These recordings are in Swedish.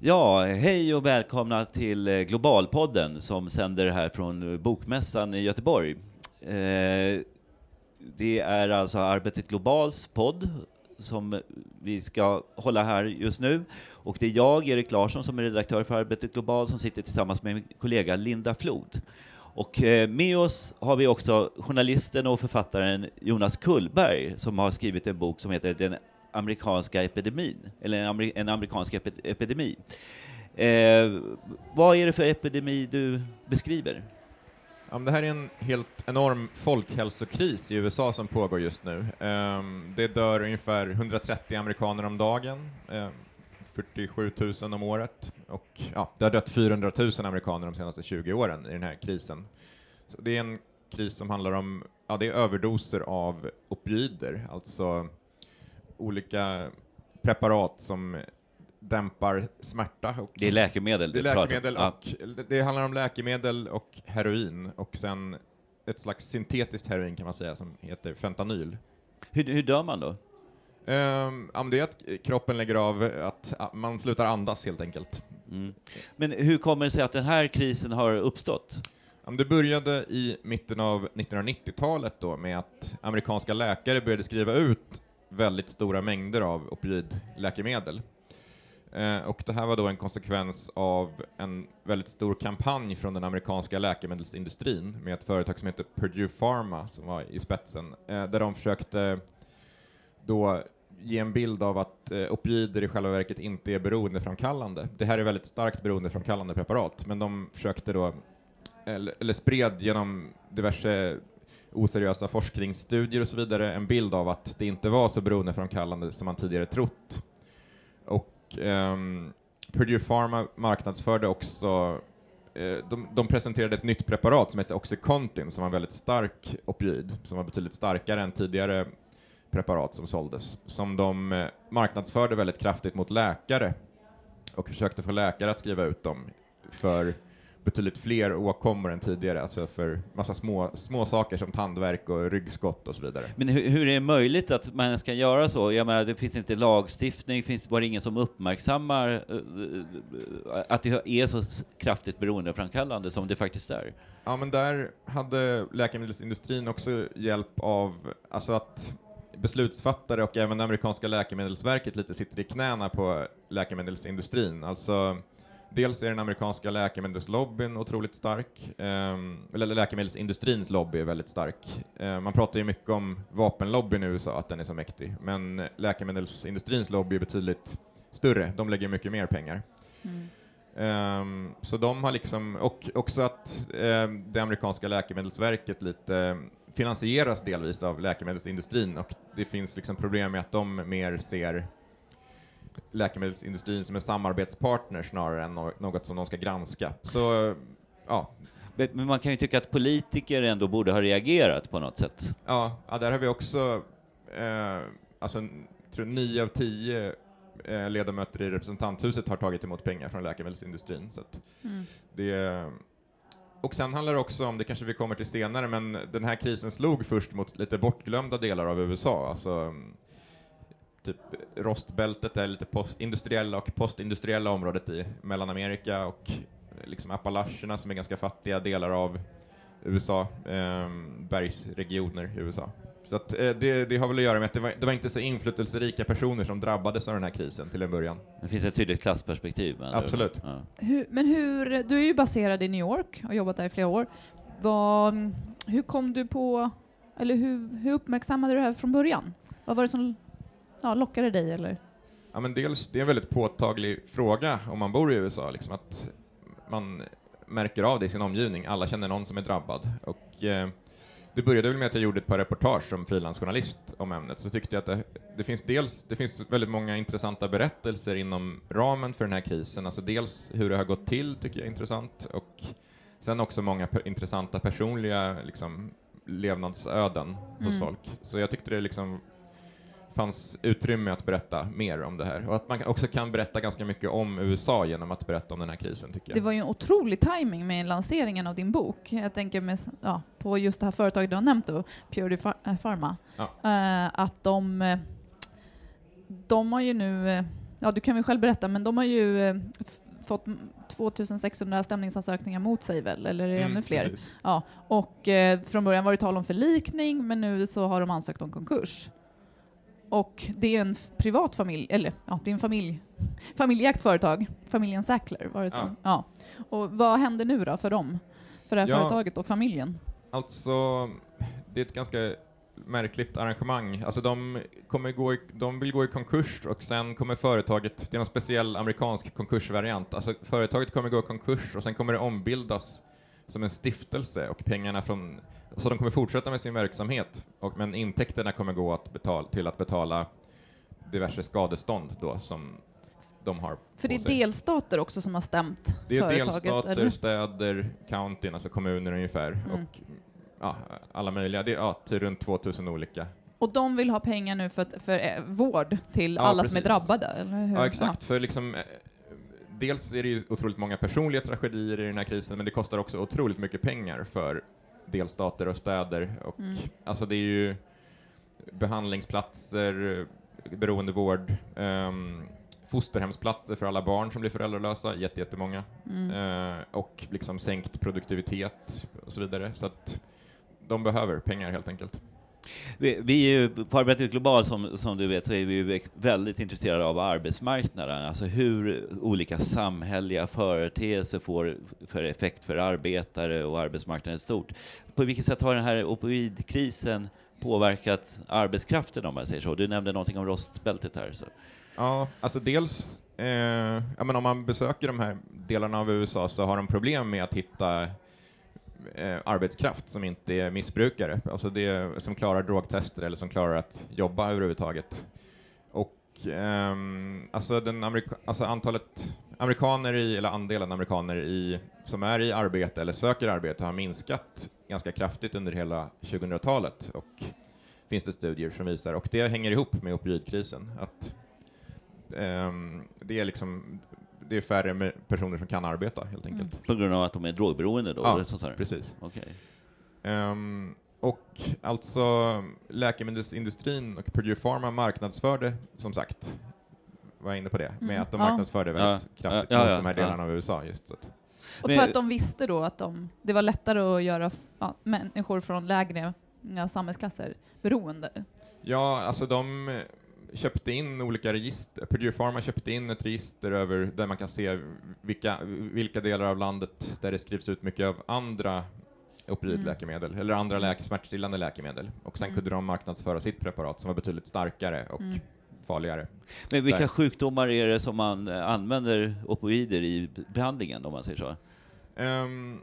Ja, hej och välkomna till eh, Globalpodden som sänder här från eh, Bokmässan i Göteborg. Eh, det är alltså Arbetet Globals podd som vi ska hålla här just nu. Och det är jag, Erik Larsson, som är redaktör för Arbetet Global, som sitter tillsammans med min kollega Linda Flod. Och eh, med oss har vi också journalisten och författaren Jonas Kullberg, som har skrivit en bok som heter Den amerikanska epidemin, eller en, amer en amerikansk ep epidemi. Eh, vad är det för epidemi du beskriver? Ja, det här är en helt enorm folkhälsokris i USA som pågår just nu. Eh, det dör ungefär 130 amerikaner om dagen, eh, 47 000 om året, och ja, det har dött 400 000 amerikaner de senaste 20 åren i den här krisen. Så det är en kris som handlar om ja, det är överdoser av opioider, alltså olika preparat som dämpar smärta. Och det är läkemedel? Det, är läkemedel och, ja. det handlar om läkemedel och heroin och sen ett slags syntetiskt heroin kan man säga som heter fentanyl. Hur, hur dör man då? Um, det är att kroppen lägger av, att man slutar andas helt enkelt. Mm. Men hur kommer det sig att den här krisen har uppstått? Um, det började i mitten av 1990-talet då med att amerikanska läkare började skriva ut väldigt stora mängder av opioidläkemedel. Eh, och det här var då en konsekvens av en väldigt stor kampanj från den amerikanska läkemedelsindustrin med ett företag som heter Purdue Pharma som var i spetsen, eh, där de försökte då ge en bild av att eh, opioider i själva verket inte är beroendeframkallande. Det här är väldigt starkt beroendeframkallande preparat, men de försökte då, eller, eller spred genom diverse oseriösa forskningsstudier och så vidare en bild av att det inte var så beroendeframkallande som man tidigare trott. Och um, Purdue Pharma marknadsförde också uh, de, de, presenterade ett nytt preparat som heter Oxycontin som var en väldigt stark opioid, som var betydligt starkare än tidigare preparat som såldes, som de uh, marknadsförde väldigt kraftigt mot läkare och försökte få läkare att skriva ut dem för betydligt fler åkommor än tidigare, alltså för massa små, små saker som tandvärk och ryggskott och så vidare. Men hur, hur är det möjligt att man ska göra så? Jag menar, det finns inte lagstiftning, finns var det ingen som uppmärksammar uh, att det är så kraftigt beroendeframkallande som det faktiskt är? Ja, men där hade läkemedelsindustrin också hjälp av, alltså att beslutsfattare och även amerikanska läkemedelsverket lite sitter i knäna på läkemedelsindustrin. Alltså Dels är den amerikanska läkemedelslobbyn otroligt stark, um, eller läkemedelsindustrins lobby är väldigt stark. Uh, man pratar ju mycket om vapenlobbyn i USA, att den är så mäktig, men läkemedelsindustrins lobby är betydligt större, de lägger mycket mer pengar. Mm. Um, så de har liksom, och också att um, det amerikanska läkemedelsverket lite finansieras delvis av läkemedelsindustrin och det finns liksom problem med att de mer ser läkemedelsindustrin som en samarbetspartner snarare än något som de ska granska. Så, ja. Men man kan ju tycka att politiker ändå borde ha reagerat på något sätt. Ja, ja där har vi också, eh, alltså, tror nio av tio eh, ledamöter i representanthuset har tagit emot pengar från läkemedelsindustrin. Så mm. det, och sen handlar det också om, det kanske vi kommer till senare, men den här krisen slog först mot lite bortglömda delar av USA, alltså typ rostbältet är lite post, industriella och postindustriella området i Mellanamerika och liksom Appalacherna som är ganska fattiga delar av USA, eh, bergsregioner i USA. Så att, eh, det, det, har väl att göra med att det var, det var, inte så inflytelserika personer som drabbades av den här krisen till en början. Det finns ett tydligt klassperspektiv. Absolut. Ja. Hur, men hur, du är ju baserad i New York och jobbat där i flera år. Vad, hur kom du på, eller hur, hur uppmärksammade du det här från början? Vad var det som ja, lockar det dig eller? Ja, men dels, det är en väldigt påtaglig fråga om man bor i USA, liksom att man märker av det i sin omgivning. Alla känner någon som är drabbad. Och, eh, det började väl med att jag gjorde ett par reportage som frilansjournalist om ämnet, så tyckte jag att det, det, finns dels, det finns väldigt många intressanta berättelser inom ramen för den här krisen, alltså dels hur det har gått till tycker jag är intressant, och sen också många per, intressanta personliga liksom, levnadsöden mm. hos folk. Så jag tyckte det liksom fanns utrymme att berätta mer om det här och att man också kan berätta ganska mycket om USA genom att berätta om den här krisen tycker jag. Det var ju en otrolig timing med lanseringen av din bok. Jag tänker med, ja, på just det här företaget du har nämnt då, Purity Pharma, ja. uh, att de, de har ju nu ja du kan väl själv berätta, men de har ju eh, fått m- 2600 stämningsansökningar mot sig väl, eller är det Mm, ännu fler? precis. Ja, och eh, från början var det tal om förlikning, men nu så har de ansökt om konkurs. Och det är en privat familj, eller ja, det är en familj, familjeägt företag, familjen Sackler var det så? Ja. Ja. Och vad händer nu då för dem? För det här Ja. företaget och familjen? Alltså, det är ett ganska märkligt arrangemang. Alltså de, kommer gå i, de vill gå i konkurs och sen kommer företaget, det är någon speciell amerikansk konkursvariant, alltså företaget kommer gå i konkurs och sen kommer det ombildas som en stiftelse och pengarna från, så de kommer fortsätta med sin verksamhet, och, men intäkterna kommer gå att betala, till att betala diverse skadestånd då som de har För det är sig. delstater också som har stämt Det är delstater, eller? städer, countyn, alltså kommuner ungefär, Mm. och ja, alla möjliga. Det är ja, till runt 2000 olika. Och de vill ha pengar nu för, att, för eh, vård till Ja, alla som är precis. drabbade, eller hur? Ja, exakt. För liksom, eh, dels är det ju otroligt många personliga tragedier i den här krisen, men det kostar också otroligt mycket pengar för delstater och städer. Och, Mm. Alltså det är ju behandlingsplatser, beroendevård, um, fosterhemsplatser för alla barn som blir föräldralösa, jätte, jättemånga. Mm. Eh, och liksom sänkt produktivitet och så vidare. Så att de behöver pengar helt enkelt. Vi, vi är ju, på Arbetet Global, som, som du vet, så är vi ju väldigt intresserade av arbetsmarknaden, alltså hur olika samhälleliga företeelser får för effekt för arbetare och arbetsmarknaden i stort. På vilket sätt har den här opioidkrisen påverkat arbetskraften, om man säger så? Du nämnde någonting om rostbältet här. Så. Ja, alltså dels, eh, ja, men om man besöker de här delarna av USA så har de problem med att hitta eh, arbetskraft som inte är missbrukare, alltså det, som klarar drogtester eller som klarar att jobba överhuvudtaget. Och ehm, alltså, den amerika- alltså antalet amerikaner i, eller andelen amerikaner i, som är i arbete eller söker arbete har minskat ganska kraftigt under hela 2000-talet och finns det studier som visar, och det hänger ihop med opioidkrisen, att ehm, det är liksom det är färre personer som kan arbeta helt enkelt. På grund av att de är drogberoende då? Ja, eller så du? Precis. Okej. Ehm, och alltså läkemedelsindustrin och Purdue Pharma marknadsförde, som sagt, var jag inne på det, med Mm, att de ja. marknadsförde väldigt Ja, kraftigt ja, ja, mot de här ja. delarna av USA. Just så att, Och för att de visste då att de, det var lättare att göra människor från lägre ja, samhällsklasser beroende. Ja, alltså de köpte in olika register. Purdue Pharma köpte in ett register över där man kan se vilka, vilka delar av landet där det skrivs ut mycket av andra opioidläkemedel, eller andra läke, smärtstillande läkemedel. Och sen Mm. kunde de marknadsföra sitt preparat som var betydligt starkare och Mm. farligare. Men vilka Där. sjukdomar är det som man eh, använder opioider i behandlingen, om man säger så? Um,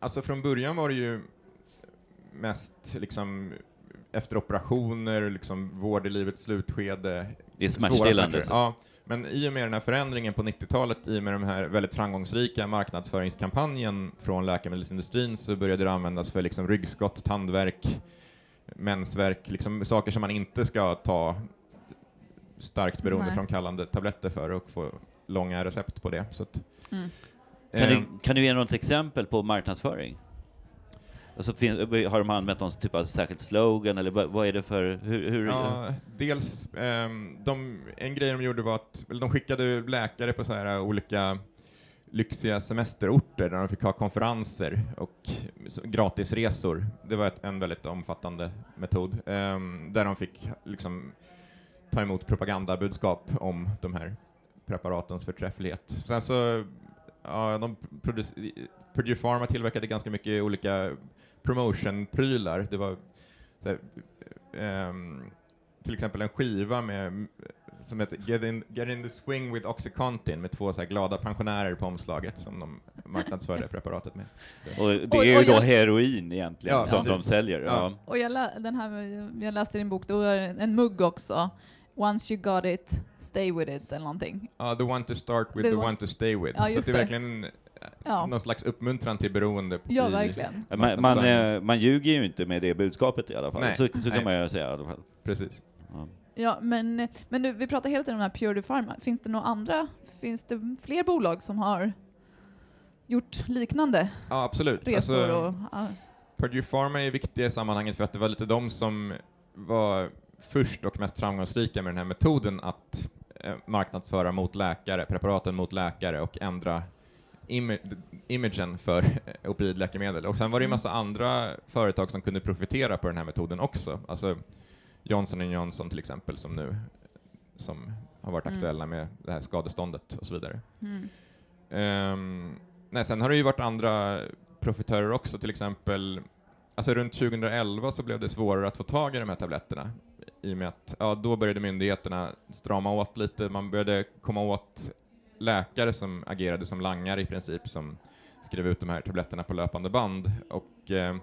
alltså från början var det ju mest liksom efter operationer, liksom vård i livets slutskede. Det är smärtstillande. Ja, men i och med den här förändringen på 90-talet, i och med den här väldigt framgångsrika marknadsföringskampanjen från läkemedelsindustrin så började det användas för liksom ryggskott, tandvärk, mensvärk, liksom saker som man inte ska ta starkt beroendeframkallande tabletter för och få långa recept på det. Så att, Mm. Kan, eh, du, kan du ge något exempel på marknadsföring? Alltså, fin, har de använt någon typ av särskild slogan, eller vad, är det för... Hur, hur, Ja, dels, um, de, en grej de gjorde var att de skickade läkare på så här olika lyxiga semesterorter där de fick ha konferenser och gratisresor. Det var ett, en väldigt omfattande metod, um, där de fick liksom ta emot propagandabudskap om de här preparatens förträfflighet. Sen så, ja, de produc- Purdue Pharma tillverkade ganska mycket olika promotion-prylar. Det var så här, ehm, till exempel en skiva med som heter Get in, Get in the swing with Oxycontin med två så här glada pensionärer på omslaget som de marknadsförde preparatet med. och det är ju då jag- heroin egentligen Ja, som de precis. säljer. Ja. Ja. Och jag, lä- den här, jag läste din bok, då är det en mugg också. Once you got it, stay with it eller någonting. Ja, the one to start with, The the, one- one to stay with. Ja, så det är verkligen Ja. någon slags uppmuntran till beroende. Ja, i, verkligen. Man, man, eh, man ljuger ju inte med det budskapet i alla fall. Nej, så så kan nej. man ju säga i alla fall. Precis. Ja. Ja, men, men du, vi pratar hela tiden om den här Pure Pharma. Finns det några andra, finns det fler bolag som har gjort liknande Ja, absolut. resor? Alltså, och, ja. Purdue Pharma är viktiga i sammanhanget för att det var lite de som var först och mest framgångsrika med den här metoden att eh, marknadsföra mot läkare, preparaten mot läkare och ändra imagen för opioidläkemedel. Och sen var det ju Mm. massa andra företag som kunde profitera på den här metoden också. Alltså Johnson Johnson till exempel som nu som har varit Mm. aktuella med det här skadeståndet och så vidare. Mm. Ehm, nej, sen har det ju varit andra profitörer också, till exempel Alltså runt 2011 så blev det svårare att få tag i de här tabletterna i och med att ja, då började myndigheterna strama åt lite, man började komma åt läkare som agerade som langare i princip, som skrev ut de här tabletterna på löpande band. Och, eh,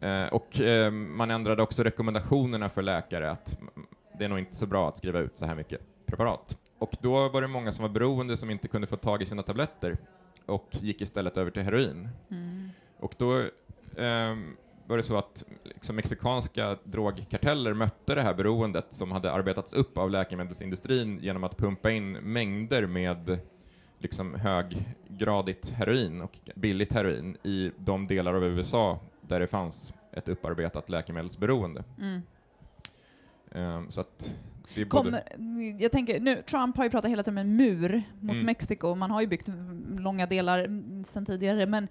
eh, och eh, man ändrade också rekommendationerna för läkare att det är nog inte så bra att skriva ut så här mycket preparat. Och då var det många som var beroende som inte kunde få tag i sina tabletter och gick istället över till heroin. Mm. Och då ehm, var det så att liksom, mexikanska drogkarteller mötte det här beroendet som hade arbetats upp av läkemedelsindustrin genom att pumpa in mängder med liksom, höggradigt heroin och billigt heroin i de delar av USA där det fanns ett upparbetat läkemedelsberoende. Mm. Ehm, så att. Kommer, jag tänker, nu, Trump har ju pratat hela tiden om en mur mot Mm. Mexiko. Man har ju byggt långa delar sedan tidigare, men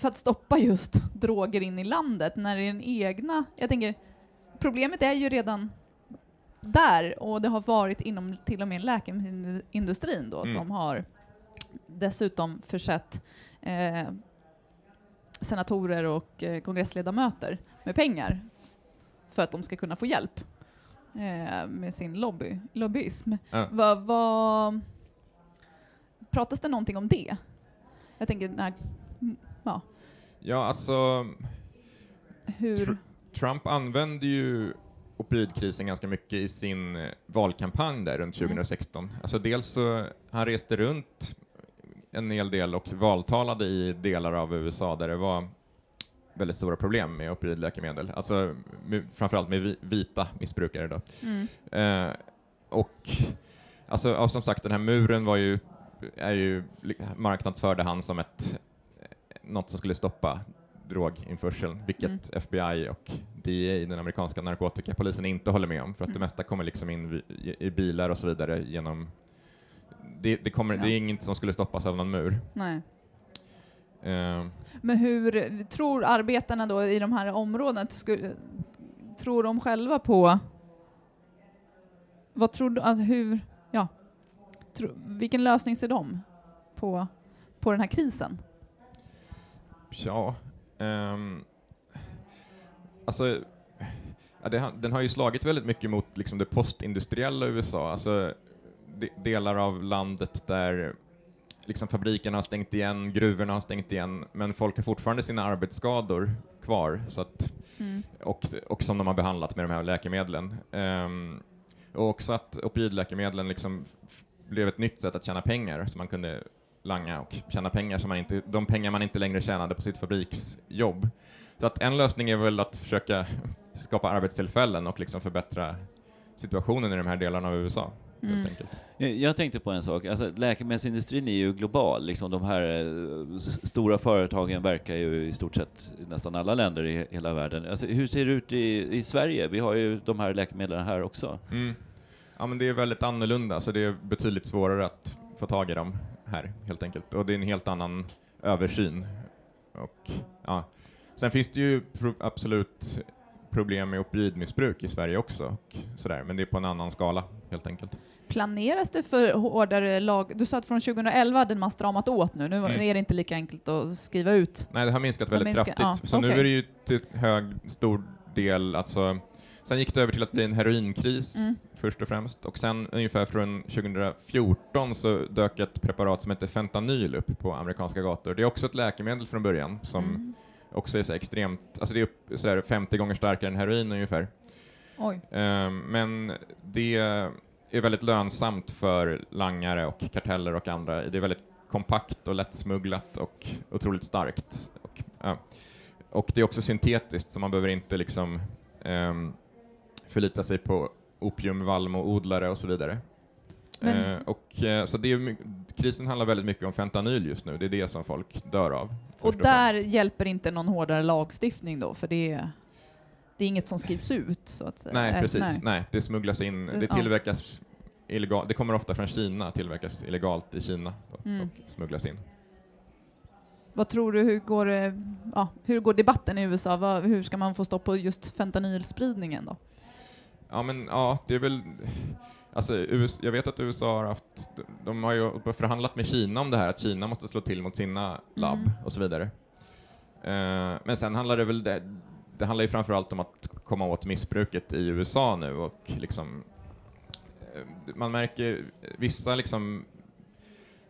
för att stoppa just droger in i landet när det är den egna... Jag tänker, problemet är ju redan där och det har varit inom till och med läkemedelsindustrin då Mm. som har dessutom försett eh, senatorer och eh, kongressledamöter med pengar för att de ska kunna få hjälp eh, med sin lobby, lobbyism. Ja. Vad, vad, pratas det någonting om det? Jag tänker, nej, ja, Ja, alltså hur... Tr- Trump använde ju opioidkrisen ganska mycket i sin eh, valkampanj där runt Mm. 2016. Alltså dels så, han reste runt en hel del och valtalade i delar av USA där det var väldigt stora problem med opioidläkemedel, alltså med, framförallt med vi, vita missbrukare då. Mm, Eh, och alltså, ja, som sagt, den här muren var ju, är ju, marknadsförde han som ett, något som skulle stoppa droginförseln, vilket FBI och DEA, den amerikanska narkotikapolisen, inte håller med om, för att det Mm. mesta kommer liksom in i, i bilar och så vidare genom det, det, kommer, Ja. det är inget som skulle stoppas av någon mur. nej. Eh, Men hur tror arbetarna då i de här områdena, skulle, tror de själva på, vad tror du, alltså hur, ja, tro, vilken lösning ser de på, på den här krisen? Ja, ehm, alltså, ja, det, den har ju slagit väldigt mycket mot liksom, det postindustriella USA, alltså de, delar av landet där liksom, fabrikerna har stängt igen, gruvorna har stängt igen, men folk har fortfarande sina arbetsskador kvar, så att, Mm. och, och som de har behandlat med de här läkemedlen. Ehm, och också att opioidläkemedlen liksom blev ett nytt sätt att tjäna pengar, så man kunde langa och tjäna pengar som man inte, de pengar man inte längre tjänade på sitt fabriksjobb. Så att en lösning är väl att försöka skapa arbetstillfällen och liksom förbättra situationen i de här delarna av USA, Mm. Jag tänkte på en sak, alltså, läkemedelsindustrin är ju global. Liksom de här eh, stora företagen verkar ju i stort sett i nästan alla länder i he- hela världen. Alltså, hur ser det ut i, i Sverige? Vi har ju de här läkemedlen här också. Mm. Ja, men det är väldigt annorlunda, så det är betydligt svårare att få tag i dem här, helt enkelt. Och det är en helt annan översyn. Och, ja. Sen finns det ju pro absolut problem med opioidmissbruk i Sverige också, och sådär, men det är på en annan skala, helt enkelt. Planeras det för hårdare lag? Du sa att från 2011 hade man stramat åt nu, nu Mm. är det inte lika enkelt att skriva ut. Nej, det har minskat väldigt minskat, kraftigt. ja, Så nu okej. är det ju till hög, stor del, alltså, sen gick det över till att bli en heroinkris Mm. först och främst, och sen ungefär från 2014 så dök ett preparat som heter fentanyl upp på amerikanska gator. Det är också ett läkemedel från början som Mm. också är så extremt, alltså det är upp, så här 50 gånger starkare än heroin ungefär. Ehm, men det är väldigt lönsamt för langare och karteller och andra. Det är väldigt kompakt och lättsmugglat och otroligt starkt. Och, ja. och det är också syntetiskt, så man behöver inte liksom um, förlita sig på opiumvallmoodlare och så vidare. Eh, och, eh, så det är, krisen handlar väldigt mycket om fentanyl just nu, det är det som folk dör av. Och där främst. hjälper inte någon hårdare lagstiftning då, för det är, det är inget som skrivs ut så att säga. Nej, Eh, precis. Nej. det smugglas in, Mm, det ja. tillverkas illegal, det kommer ofta från Kina, tillverkas illegalt i Kina och, Mm. och smugglas in. Vad tror du, hur går, ja, hur går debatten i USA? Vad, hur ska man få stopp på just fentanylspridningen då? Ja, men ja, det är väl... Alltså, US, jag vet att USA har haft... De har ju förhandlat med Kina om det här, att Kina måste slå till mot sina labb Mm. och så vidare. Eh, men sen handlar det väl... Det, det handlar ju framförallt om att komma åt missbruket i USA nu och liksom... eh, Man märker vissa liksom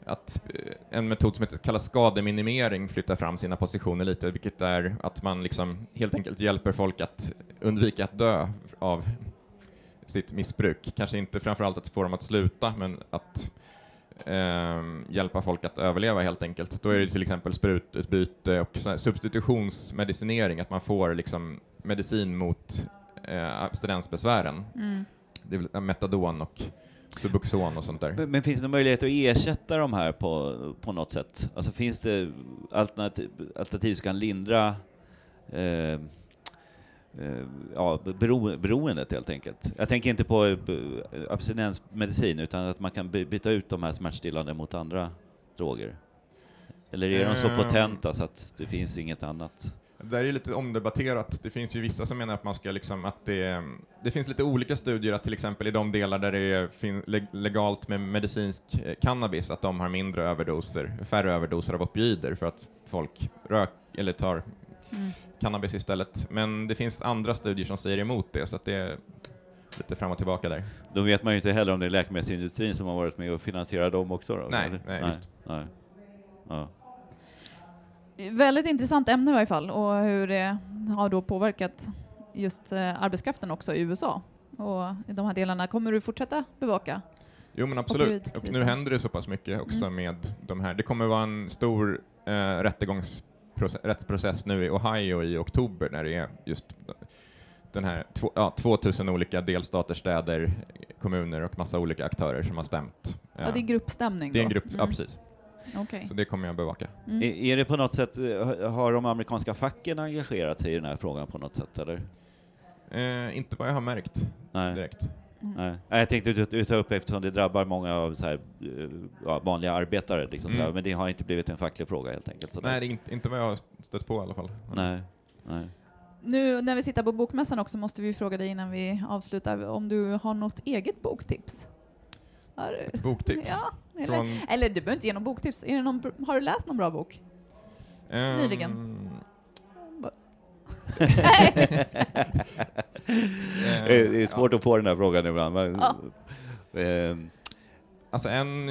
att eh, en metod som heter, kallas skademinimering flyttar fram sina positioner lite, vilket är att man liksom helt enkelt hjälper folk att undvika att dö av sitt missbruk. Kanske inte framförallt att få dem att sluta, men att ehm, hjälpa folk att överleva helt enkelt. Då är det till exempel sprututbyte och substitutionsmedicinering, att man får liksom medicin mot eh, abstinensbesvären. Mm. Det är väl metadon och Subuxon och sånt där. Men, men finns det möjlighet att ersätta de här på, på något sätt? Alltså finns det alternativ, alternativ som kan lindra eh, eh, ja, bero, beroendet helt enkelt? Jag tänker inte på eh, abstinensmedicin, utan att man kan by- byta ut de här smärtstillande mot andra droger. Eller är de så Ehm. potenta så att det finns inget annat? Det där är lite omdebatterat. Det finns ju vissa som menar att man ska liksom, att det, det finns lite olika studier att till exempel i de delar där det är legalt med medicinsk eh, cannabis, att de har mindre överdoser, färre överdoser av opioider för att folk rök eller tar Mm. cannabis istället. Men det finns andra studier som säger emot det, så att det är lite fram och tillbaka där. Då vet man ju inte heller om det är läkemedelsindustrin som har varit med och finansierat dem också. Då, Nej, eller? nej, visst. nej. Ja. Väldigt intressant ämne i varje fall och hur det har då påverkat just eh, arbetskraften också i USA. Och i de här delarna, kommer du fortsätta bevaka? Jo men absolut, och nu händer det så pass mycket också Mm. med de här. Det kommer vara en stor eh, rättegångsprocess, rättsprocess nu i Ohio i oktober när det är just den här två, ja, 2000 olika delstater, städer, kommuner och massa olika aktörer som har stämt. Ja, det är gruppstämning det är en grupp, ja Mm. precis. Okej. Så det kommer jag bevaka. Mm. Är, är det på något sätt, eh, har de amerikanska facken engagerat sig i den här frågan på något sätt eller? Eh, inte vad jag har märkt Nej. direkt. Mm. Nej. Jag tänkte ut- ut- ta upp eftersom det drabbar många av så här, eh, ja, vanliga arbetare, liksom, så här, Mm. men det har inte blivit en facklig fråga helt enkelt. Så Nej, det är inte, inte vad jag har stött på i alla fall. Nej. Nej. Nu när vi sitter på Bokmässan också måste vi fråga dig innan vi avslutar om du har något eget boktips? Har du? Ett boktips. Ja, eller, Från, eller du behöver inte ge någon boktips. Är det någon, har du läst någon bra bok? ehm, nyligen. Eh, Det är svårt att få den här frågan ibland. men- Ja. Ehm, Alltså en,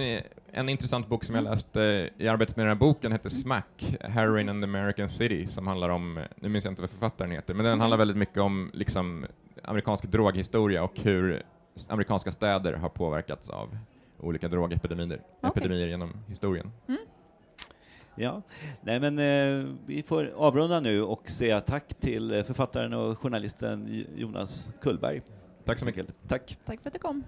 en intressant bok som jag Mm. läste i arbetet med den här boken hette Smack, Heroin and the American City, som handlar om, nu minns jag inte vad författaren heter, men den Okej. handlar väldigt mycket om liksom, amerikansk droghistoria och hur amerikanska städer har påverkats av olika drogepidemier epidemier genom historien. Ja, nej men eh, vi får avrunda nu och säga tack till eh, författaren och journalisten Jonas Kullberg. Tack så mycket. Tack. Tack för att du kom.